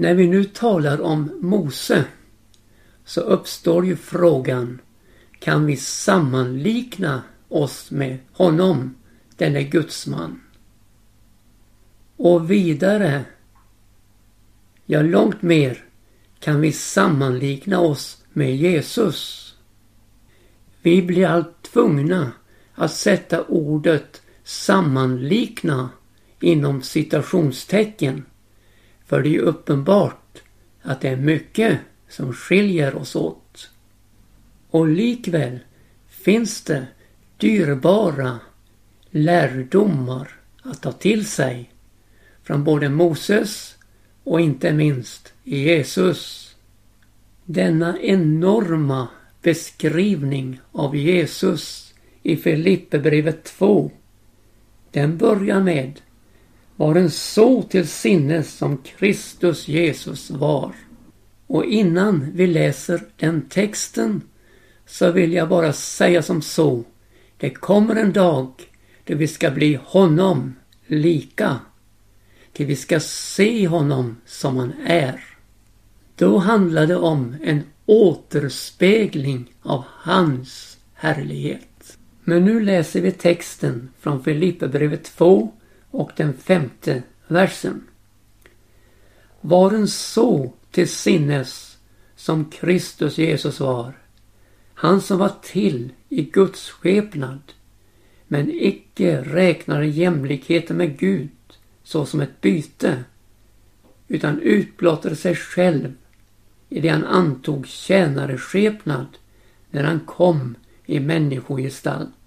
När vi nu talar om Mose så uppstår ju frågan kan vi sammanlikna oss med honom, denne gudsman? Och vidare, ja långt mer, kan vi sammanlikna oss med Jesus. Vi blir allt tvungna att sätta ordet sammanlikna inom citationstecken. För det är ju uppenbart att det är mycket som skiljer oss åt. Och likväl finns det dyrbara lärdomar att ta till sig från både Moses och inte minst Jesus. Denna enorma beskrivning av Jesus i Filipperbrevet 2. Den börjar med var en så till sinnes som Kristus Jesus var. Och innan vi läser den texten så vill jag bara säga som så. Det kommer en dag då vi ska bli honom lika. Till vi ska se honom som han är. Då handlar det om en återspegling av hans härlighet. Men nu läser vi texten från Filipperbrevet 2 och den femte versen. Var en så till sinnes som Kristus Jesus var. Han som var till i Guds skepnad men icke räknade jämlikheten med Gud såsom ett byte utan utblottade sig själv i det han antog tjänareskepnad när han kom i människogestalt.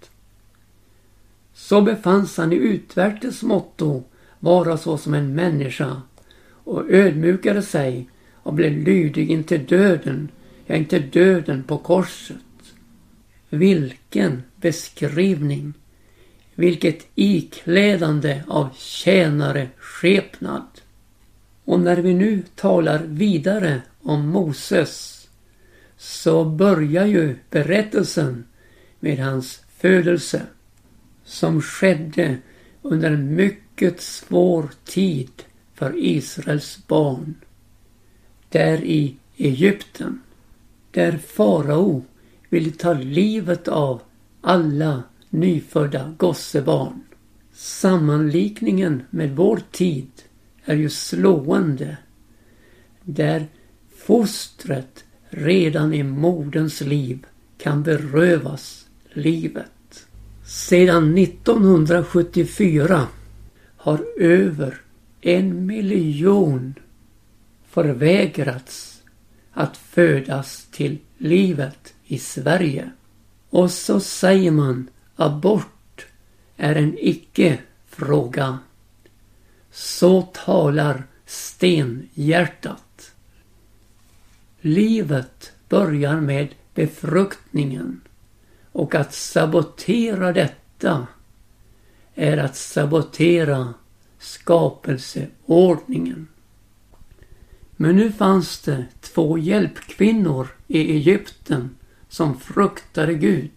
Så befanns han i utvärtes motto vara såsom en människa och ödmjukade sig och blev lydig intill döden, ja inte döden på korset. Vilken beskrivning! Vilket iklädande av tjänare skepnad. Och när vi nu talar vidare om Moses så börjar ju berättelsen med hans födelse som skedde under en mycket svår tid för Israels barn. Där i Egypten. Där farao ville ta livet av alla nyfödda gossebarn. Sammanlikningen med vår tid är ju slående. Där fostret redan i moderns liv kan berövas livet. Sedan 1974 har över en miljon förvägrats att födas till livet i Sverige. Och så säger man abort är en icke-fråga. Så talar stenhjärtat. Livet börjar med befruktningen och att sabotera detta är att sabotera skapelseordningen. Men nu fanns det två hjälpkvinnor i Egypten som fruktade Gud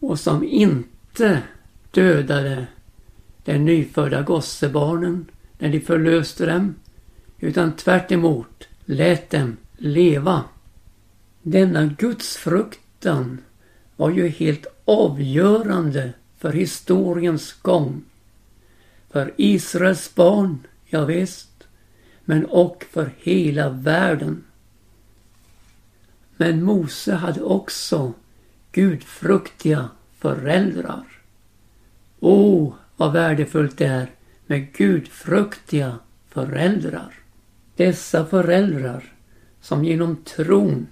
och som inte dödade de nyfödda gossebarnen när de förlöste dem utan tvärt emot lät dem leva. Denna gudsfruktan var ju helt avgörande för historiens gång. För Israels barn, ja visst, men och för hela världen. Men Mose hade också gudfruktiga föräldrar. Åh, oh, vad värdefullt det är med gudfruktiga föräldrar. Dessa föräldrar som genom tron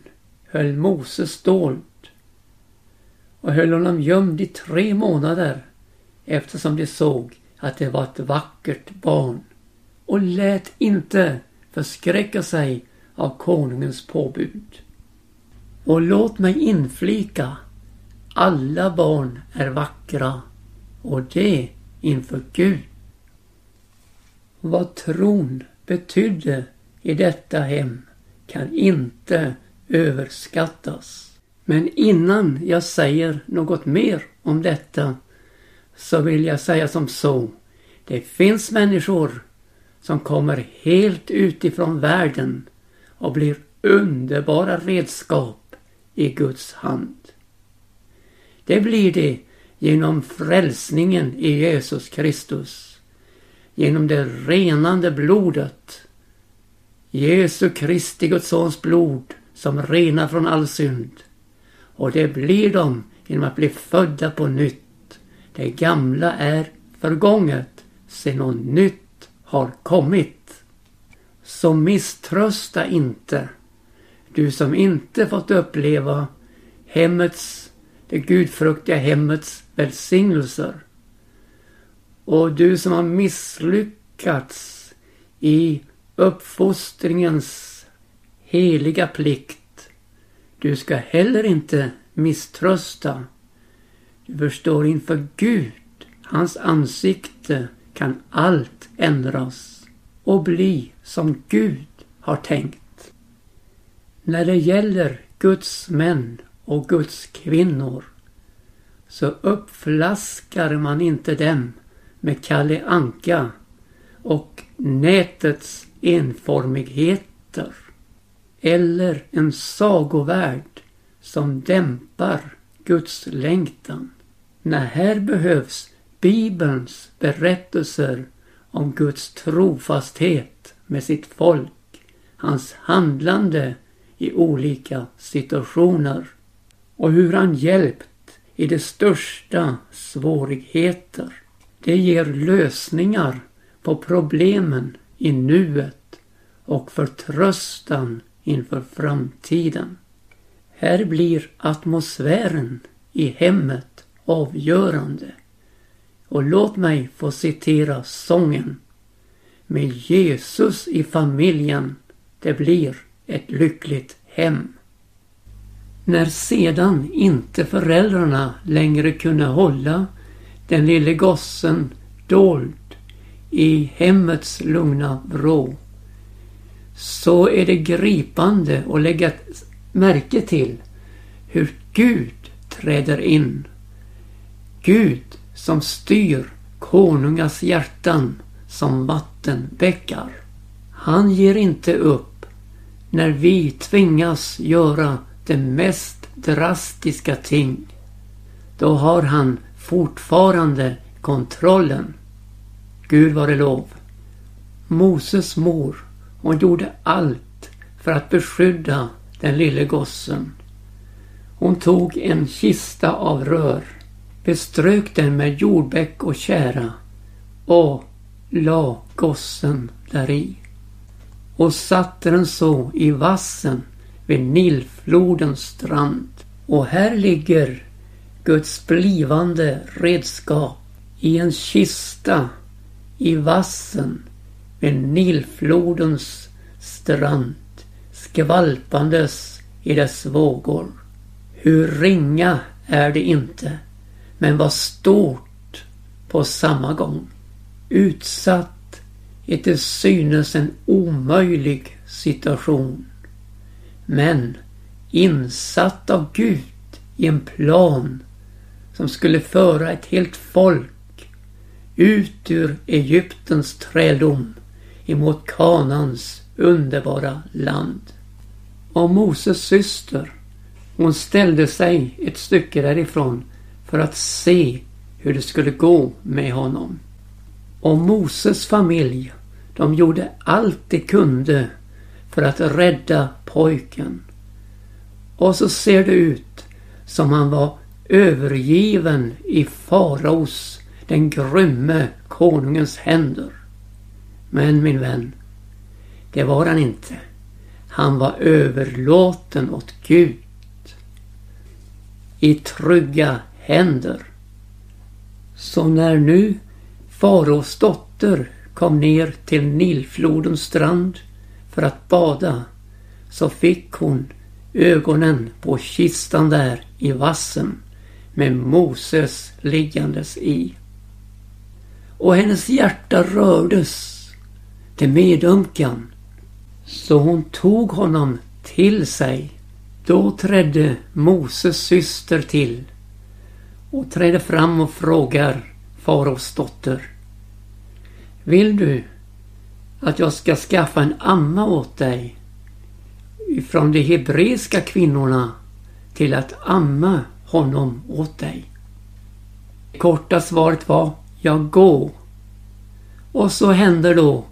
höll Moses dold och höll honom gömd i tre månader eftersom de såg att det var ett vackert barn och lät inte förskräcka sig av konungens påbud. Och låt mig inflika, alla barn är vackra och det inför Gud. Vad tron betydde i detta hem kan inte överskattas. Men innan jag säger något mer om detta så vill jag säga som så. Det finns människor som kommer helt utifrån världen och blir underbara redskap i Guds hand. Det blir det genom frälsningen i Jesus Kristus. Genom det renande blodet. Jesu Kristi Guds sons blod som renar från all synd. Och det blir de genom att bli födda på nytt. Det gamla är förgånget, se något nytt har kommit. Så misströsta inte, du som inte fått uppleva hemmets, det gudfruktiga hemmets välsignelser. Och du som har misslyckats i uppfostringens heliga plikt. Du ska heller inte misströsta. Du förstår inför Gud, hans ansikte, kan allt ändras och bli som Gud har tänkt. När det gäller Guds män och Guds kvinnor så uppflaskar man inte dem med Kalle Anka och nätets enformigheter eller en sagovärld som dämpar Guds längtan. Nej, här behövs Bibelns berättelser om Guds trofasthet med sitt folk, hans handlande i olika situationer och hur han hjälpt i de största svårigheter. Det ger lösningar på problemen i nuet och förtröstan inför framtiden. Här blir atmosfären i hemmet avgörande. Och låt mig få citera sången. Med Jesus i familjen, det blir ett lyckligt hem. När sedan inte föräldrarna längre kunde hålla den lille gossen dold i hemmets lugna vrå så är det gripande att lägga märke till hur Gud träder in. Gud som styr konungars hjärtan som vattenbäckar. Han ger inte upp när vi tvingas göra det mest drastiska ting. Då har han fortfarande kontrollen. Gud var det lov. Moses mor, hon gjorde allt för att beskydda den lille gossen. Hon tog en kista av rör, beströk den med jordbäck och kära och la gossen däri och satte den så i vassen vid Nilflodens strand. Och här ligger Guds blivande redskap i en kista i vassen vid Nilflodens strand skvalpandes i dess vågor. Hur ringa är det inte, men vad stort på samma gång. Utsatt i till synes en omöjlig situation. Men insatt av Gud i en plan som skulle föra ett helt folk ut ur Egyptens träldom emot Kanans underbara land. Och Moses syster, hon ställde sig ett stycke därifrån för att se hur det skulle gå med honom. Och Moses familj, de gjorde allt de kunde för att rädda pojken. Och så ser det ut som han var övergiven i faraos, den grymme konungens händer. Men min vän, det var han inte. Han var överlåten åt Gud. I trygga händer. Så när nu faraos dotter kom ner till Nilflodens strand för att bada så fick hon ögonen på kistan där i vassen med Moses liggandes i. Och hennes hjärta rördes till medömkan så hon tog honom till sig. Då trädde Moses syster till och trädde fram och frågar faraos dotter. Vill du att jag ska skaffa en amma åt dig. Ifrån de hebreiska kvinnorna till att amma honom åt dig. Korta svaret var jag går. Och så händer då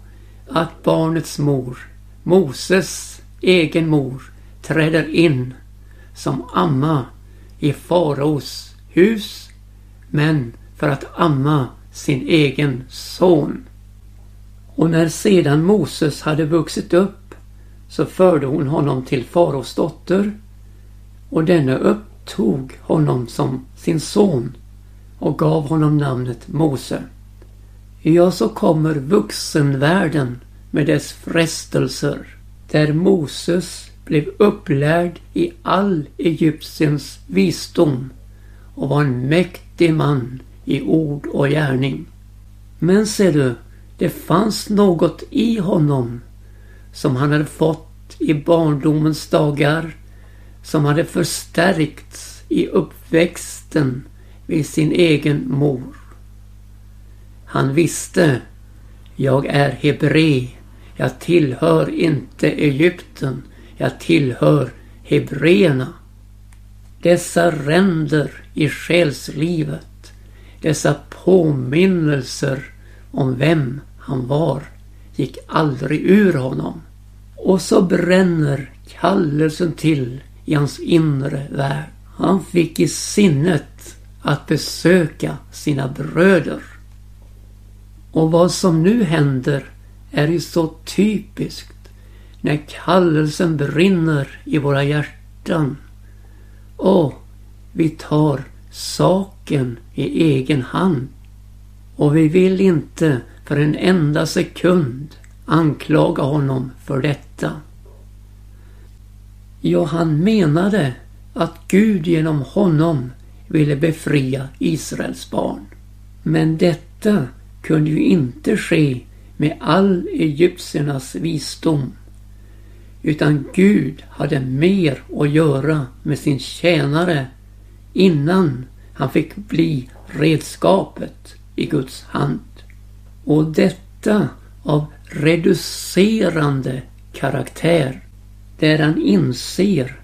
att barnets mor, Moses egen mor, träder in som amma i faraos hus men för att amma sin egen son. Och när sedan Moses hade vuxit upp så förde hon honom till faraos dotter och denne upptog honom som sin son och gav honom namnet Mose. Ja, så kommer vuxenvärlden med dess frestelser där Moses blev upplärd i all Egyptiens visdom och var en mäktig man i ord och gärning. Men ser du, det fanns något i honom som han hade fått i barndomens dagar som hade förstärkts i uppväxten vid sin egen mor. Han visste, jag är hebre, jag tillhör inte Egypten, jag tillhör hebreerna. Dessa ränder i själslivet, dessa påminnelser om vem han var, gick aldrig ur honom. Och så bränner kallelsen till i hans inre värld. Han fick i sinnet att besöka sina bröder. Och vad som nu händer är ju så typiskt när kallelsen brinner i våra hjärtan. Och vi tar saken i egen hand. Och vi vill inte för en enda sekund anklaga honom för detta. Ja, han menade att Gud genom honom ville befria Israels barn. Men detta kunde ju inte ske med all egyptiernas visdom. Utan Gud hade mer att göra med sin tjänare innan han fick bli redskapet i Guds hand. Och detta av reducerande karaktär. Där han inser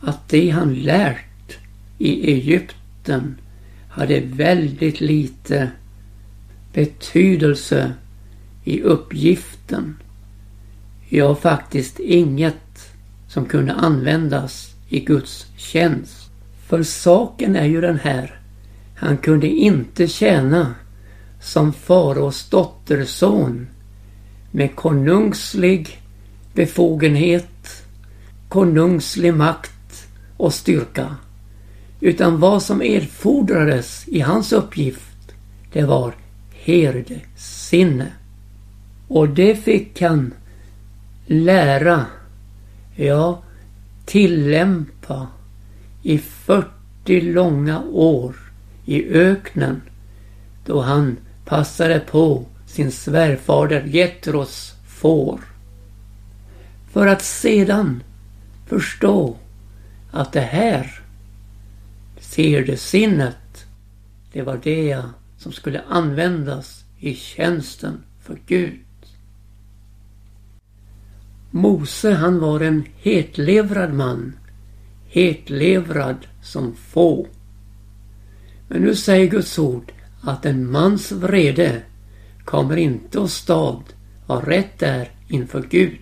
att det han lärt i Egypten hade väldigt lite betydelse i uppgiften. Ja, faktiskt inget som kunde användas i Guds tjänst. För saken är ju den här. Han kunde inte tjäna som faraos dotterson med konungslig befogenhet, konungslig makt och styrka. Utan vad som erfordrades i hans uppgift, det var herdesinne. Och det fick han lära, ja tillämpa i 40 långa år i öknen då han passade på sin svärfader Getros får. För att sedan förstå att det här ser det sinnet, det var det som skulle användas i tjänsten för Gud. Mose han var en hetlevrad man. Hetlevrad som få. Men nu säger Guds ord att en mans vrede kommer inte att stad vad rätt är inför Gud.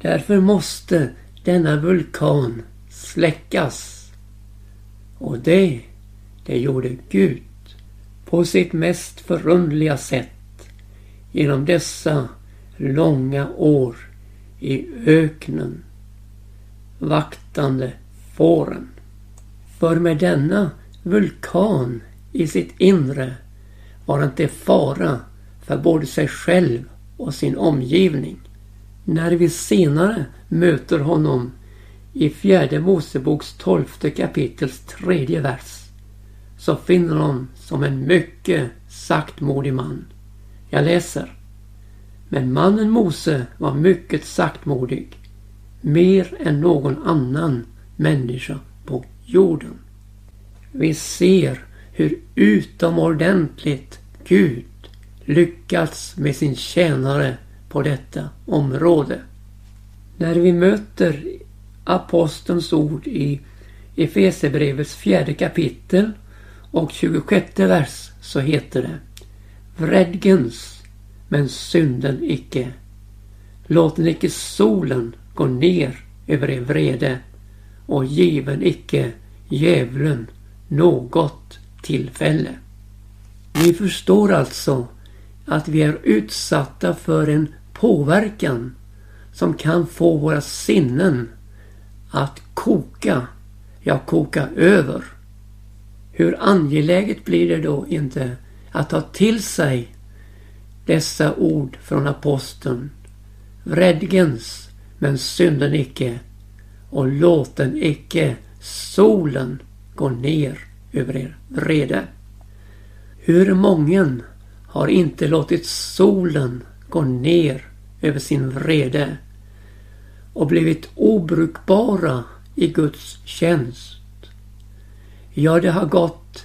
Därför måste denna vulkan släckas. Och det, det gjorde Gud på sitt mest förundliga sätt genom dessa långa år i öknen vaktande fåren. För med denna vulkan i sitt inre var han till fara för både sig själv och sin omgivning. När vi senare möter honom i fjärde Moseboks tolfte kapitels tredje vers så finner honom som en mycket saktmodig man. Jag läser. Men mannen Mose var mycket saktmodig. Mer än någon annan människa på jorden. Vi ser hur utomordentligt Gud lyckats med sin tjänare på detta område. När vi möter apostelns ord i Efesebrevets fjärde kapitel och 26 vers så heter det Vredgens, men synden icke. Låt icke solen gå ner över er vrede och given icke djävulen något tillfälle. Vi förstår alltså att vi är utsatta för en påverkan som kan få våra sinnen att koka, ja koka över. Hur angeläget blir det då inte att ta till sig dessa ord från aposteln. Vredgens, men synden icke och låten icke solen gå ner över er vrede. Hur mången har inte låtit solen gå ner över sin vrede och blivit obrukbara i Guds tjänst. Ja, det har gått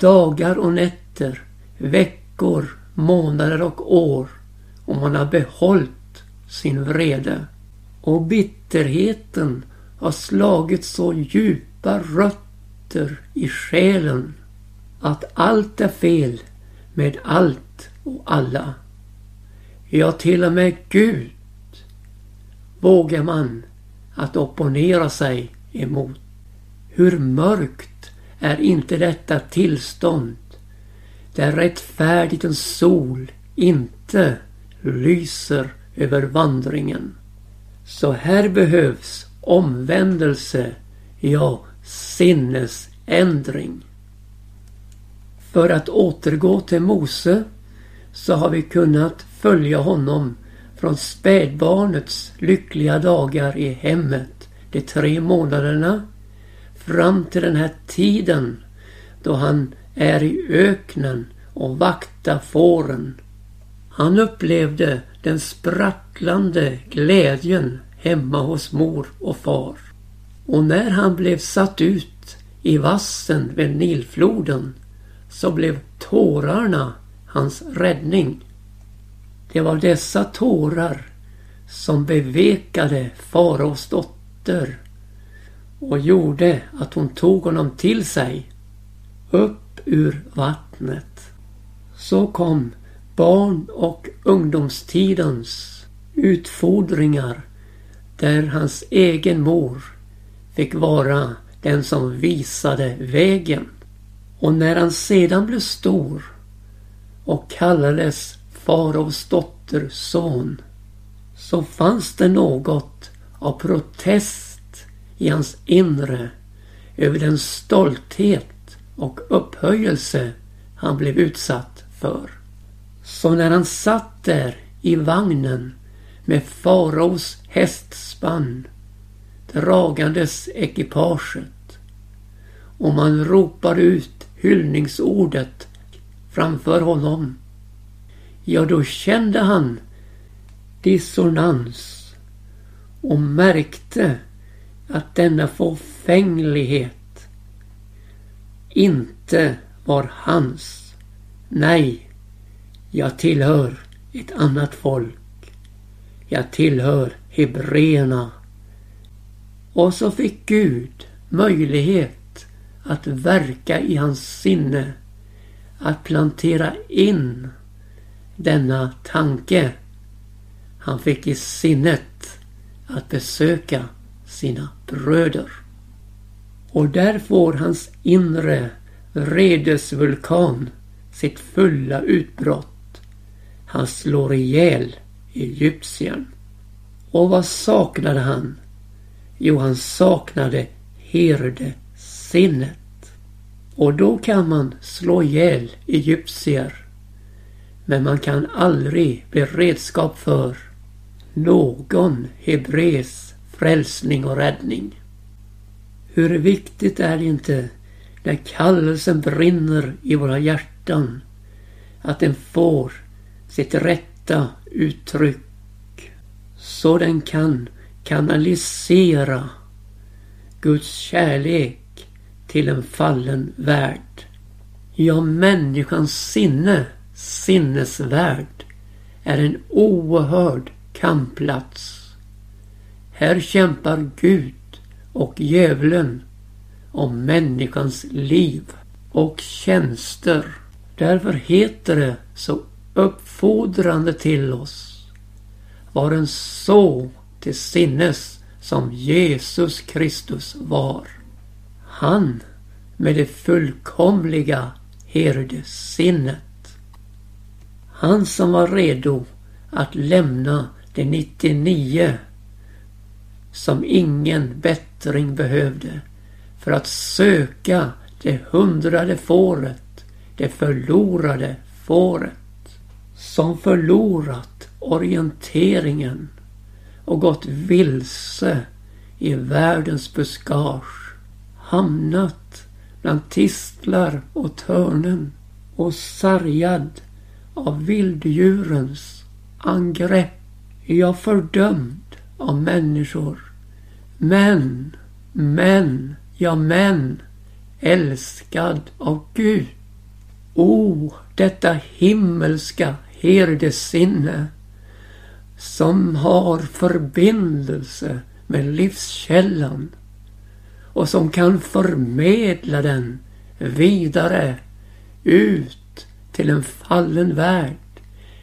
dagar och nätter, veckor, månader och år och man har behållit sin vrede. Och bitterheten har slagit så djupa rötter i själen att allt är fel med allt och alla. Ja, till och med Gud vågar man att opponera sig emot. Hur mörkt är inte detta tillstånd där rättfärdighetens sol inte lyser över vandringen. Så här behövs omvändelse, ja sinnesändring. För att återgå till Mose så har vi kunnat följa honom från spädbarnets lyckliga dagar i hemmet, de tre månaderna, fram till den här tiden då han är i öknen och vaktar fåren. Han upplevde den sprattlande glädjen hemma hos mor och far. Och när han blev satt ut i vassen vid Nilfloden så blev tårarna hans räddning. Det var dessa tårar som bevekade faraos dotter och gjorde att hon tog honom till sig upp ur vattnet. Så kom barn och ungdomstidens utfordringar där hans egen mor fick vara den som visade vägen. Och när han sedan blev stor och kallades faraos dotters son så fanns det något av protest i hans inre över den stolthet och upphöjelse han blev utsatt för. Så när han satt där i vagnen med faraos hästspann dragandes ekipaget och man ropade ut hyllningsordet framför honom. Ja, då kände han dissonans och märkte att denna förfänglighet inte var hans. Nej, jag tillhör ett annat folk. Jag tillhör hebreerna. Och så fick Gud möjlighet att verka i hans sinne. Att plantera in denna tanke. Han fick i sinnet att besöka sina bröder. Och där får hans inre redesvulkan sitt fulla utbrott. Han slår ihjäl egyptiern. Och vad saknade han? Jo, han saknade herdesinnet. Och då kan man slå ihjäl egyptier. Men man kan aldrig bli redskap för någon hebres frälsning och räddning. Hur viktigt är det inte när kallelsen brinner i våra hjärtan att den får sitt rätta uttryck så den kan kanalisera Guds kärlek till en fallen värld. Ja, människans sinne, sinnesvärld, är en oerhörd kampplats. Här kämpar Gud och djävulen om människans liv och tjänster. Därför heter det så uppfordrande till oss. Var en så till sinnes som Jesus Kristus var. Han med det fullkomliga herdesinnet. Han som var redo att lämna de 99 som ingen bättring behövde för att söka det hundrade fåret, det förlorade fåret. Som förlorat orienteringen och gått vilse i världens buskage. Hamnat bland tistlar och törnen och sargad av vilddjurens angrepp. Jag fördömd av människor. Men, men, ja men, älskad av Gud. O, oh, detta himmelska herdesinne som har förbindelse med livskällan och som kan förmedla den vidare ut till en fallen värld.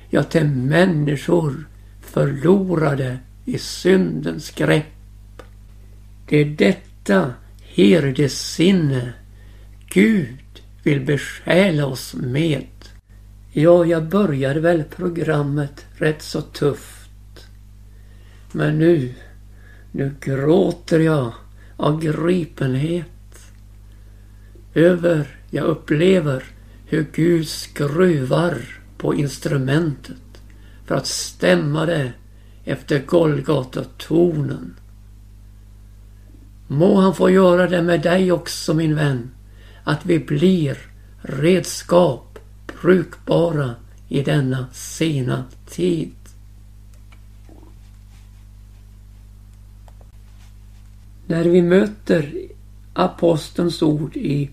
Ja, till människor förlorade i syndens grepp. Det är detta herdesinne Gud vill besjäla oss med. Ja, jag började väl programmet rätt så tufft. Men nu, nu gråter jag av gripenhet. Över jag upplever hur Gud skruvar på instrumentet för att stämma det efter Golgatatornen. Må han få göra det med dig också min vän, att vi blir redskap brukbara i denna sena tid. När vi möter apostelns ord i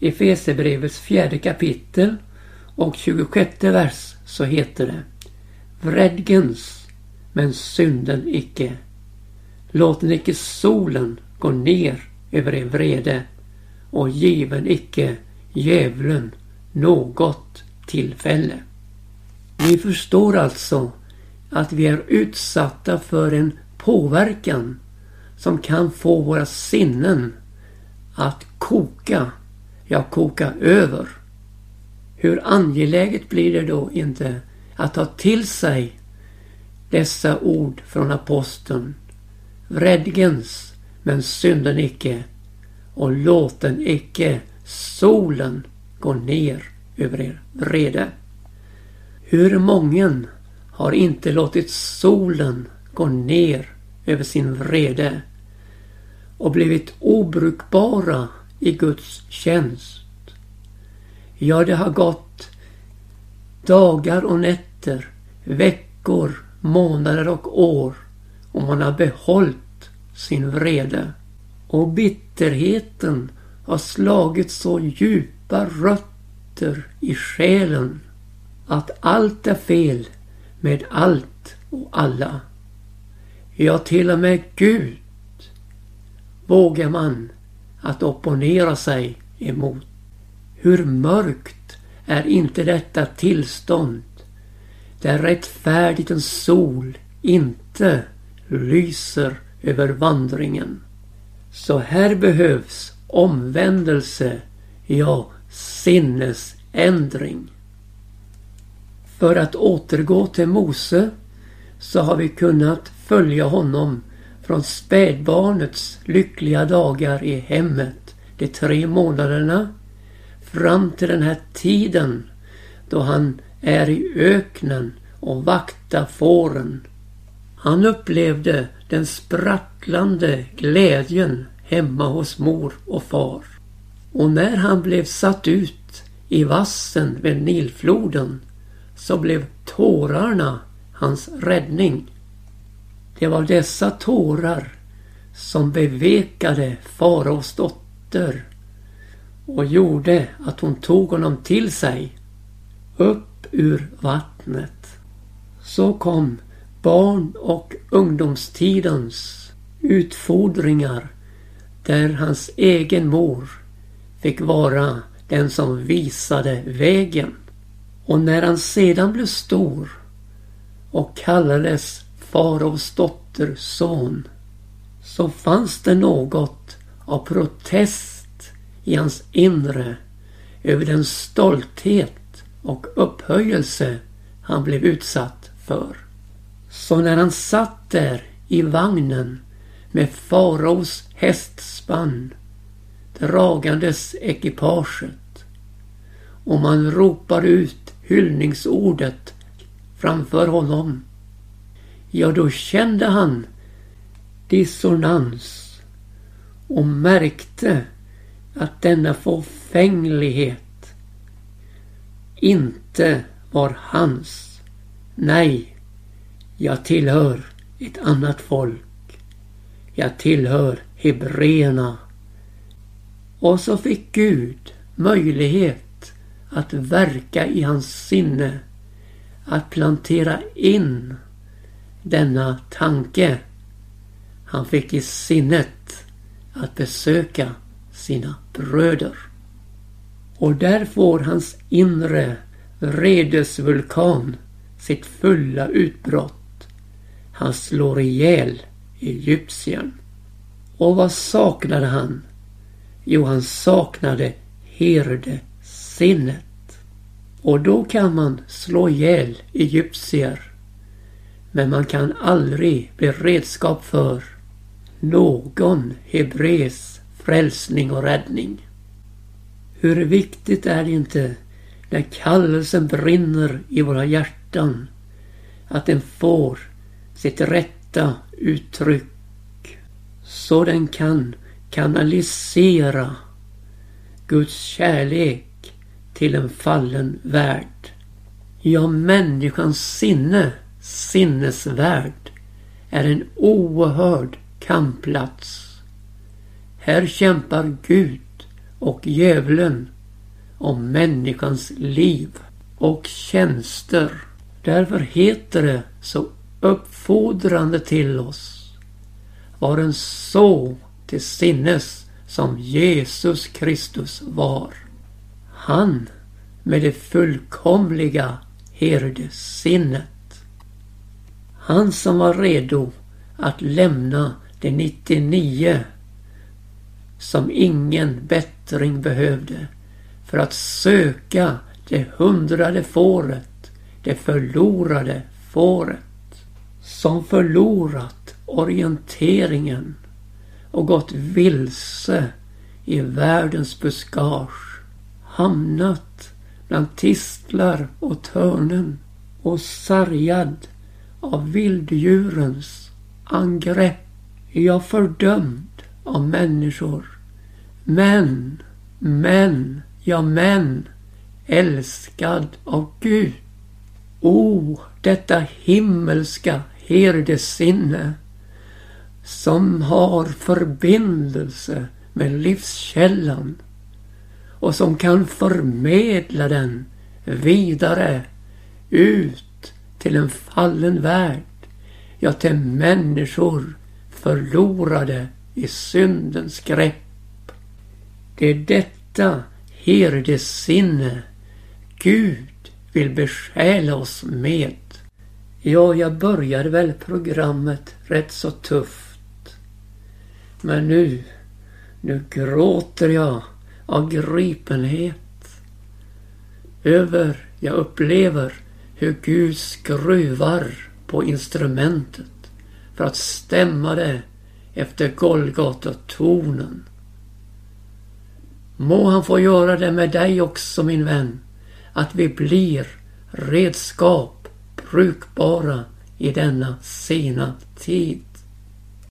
Efesebrevets fjärde kapitel och 26 vers så heter det Vredgens, men synden icke. Låt icke solen gå ner över er vrede och given icke djävulen något tillfälle. Vi förstår alltså att vi är utsatta för en påverkan som kan få våra sinnen att koka, ja koka över. Hur angeläget blir det då inte att ta till sig dessa ord från aposteln. Vredgens, men synden icke och låten icke solen gå ner över er vrede. Hur mången har inte låtit solen gå ner över sin vrede och blivit obrukbara i Guds tjänst. Ja, det har gått dagar och nätter, veckor, månader och år och man har behållit sin vrede. Och bitterheten har slagit så djupa rötter i själen att allt är fel med allt och alla. Ja, till och med Gud vågar man att opponera sig emot. Hur mörkt är inte detta tillstånd där rättfärdighetens sol inte lyser över vandringen. Så här behövs omvändelse, ja sinnesändring. För att återgå till Mose så har vi kunnat följa honom från spädbarnets lyckliga dagar i hemmet, de tre månaderna, fram till den här tiden då han är i öknen och vaktar fåren. Han upplevde den sprattlande glädjen hemma hos mor och far. Och när han blev satt ut i vassen vid Nilfloden så blev tårarna hans räddning. Det var dessa tårar som bevekade faraos dotter och gjorde att hon tog honom till sig upp ur vattnet. Så kom barn och ungdomstidens utfordringar där hans egen mor fick vara den som visade vägen. Och när han sedan blev stor och kallades faraos dotterson så fanns det något av protest i hans inre över den stolthet och upphöjelse han blev utsatt för. Så när han satt där i vagnen med faraos hästspann dragandes ekipaget och man ropar ut hyllningsordet framför honom. Ja, då kände han dissonans och märkte att denna förfänglighet inte var hans. Nej, jag tillhör ett annat folk. Jag tillhör hebreerna. Och så fick Gud möjlighet att verka i hans sinne. Att plantera in denna tanke. Han fick i sinnet att besöka sina bröder. Och där får hans inre vredesvulkan sitt fulla utbrott. Han slår ihjäl egyptiern. Och vad saknade han? Jo, han saknade herdesinnet. Och då kan man slå ihjäl egyptier. Men man kan aldrig bli redskap för någon hebres frälsning och räddning. Hur viktigt är det inte när kallelsen brinner i våra hjärtan att den får sitt rätta uttryck så den kan kanalisera Guds kärlek till en fallen värld. Ja, människans sinne, sinnesvärld, är en oerhörd kampplats. Här kämpar Gud och djävulen om människans liv och tjänster. Därför heter det så uppfordrande till oss. Var en så till sinnes som Jesus Kristus var. Han med det fullkomliga herdesinnet. Han som var redo att lämna de 99 som ingen bättring behövde för att söka det hundrade fåret, det förlorade fåret. Som förlorat orienteringen och gått vilse i världens buskage. Hamnat bland tistlar och törnen och sargad av vilddjurens angrepp. Jag fördömd av människor. Men, men, ja men, älskad av Gud. O, oh, detta himmelska herdesinne som har förbindelse med livskällan och som kan förmedla den vidare ut till en fallen värld, ja till människor förlorade i syndens grepp. Det är detta herdesinne Gud vill besjäla oss med. Ja, jag började väl programmet rätt så tufft. Men nu, nu gråter jag av gripenhet över, jag upplever hur Gud skruvar på instrumentet för att stämma det efter Golgata-tonen. Må han få göra det med dig också min vän, att vi blir redskap brukbara i denna sena tid.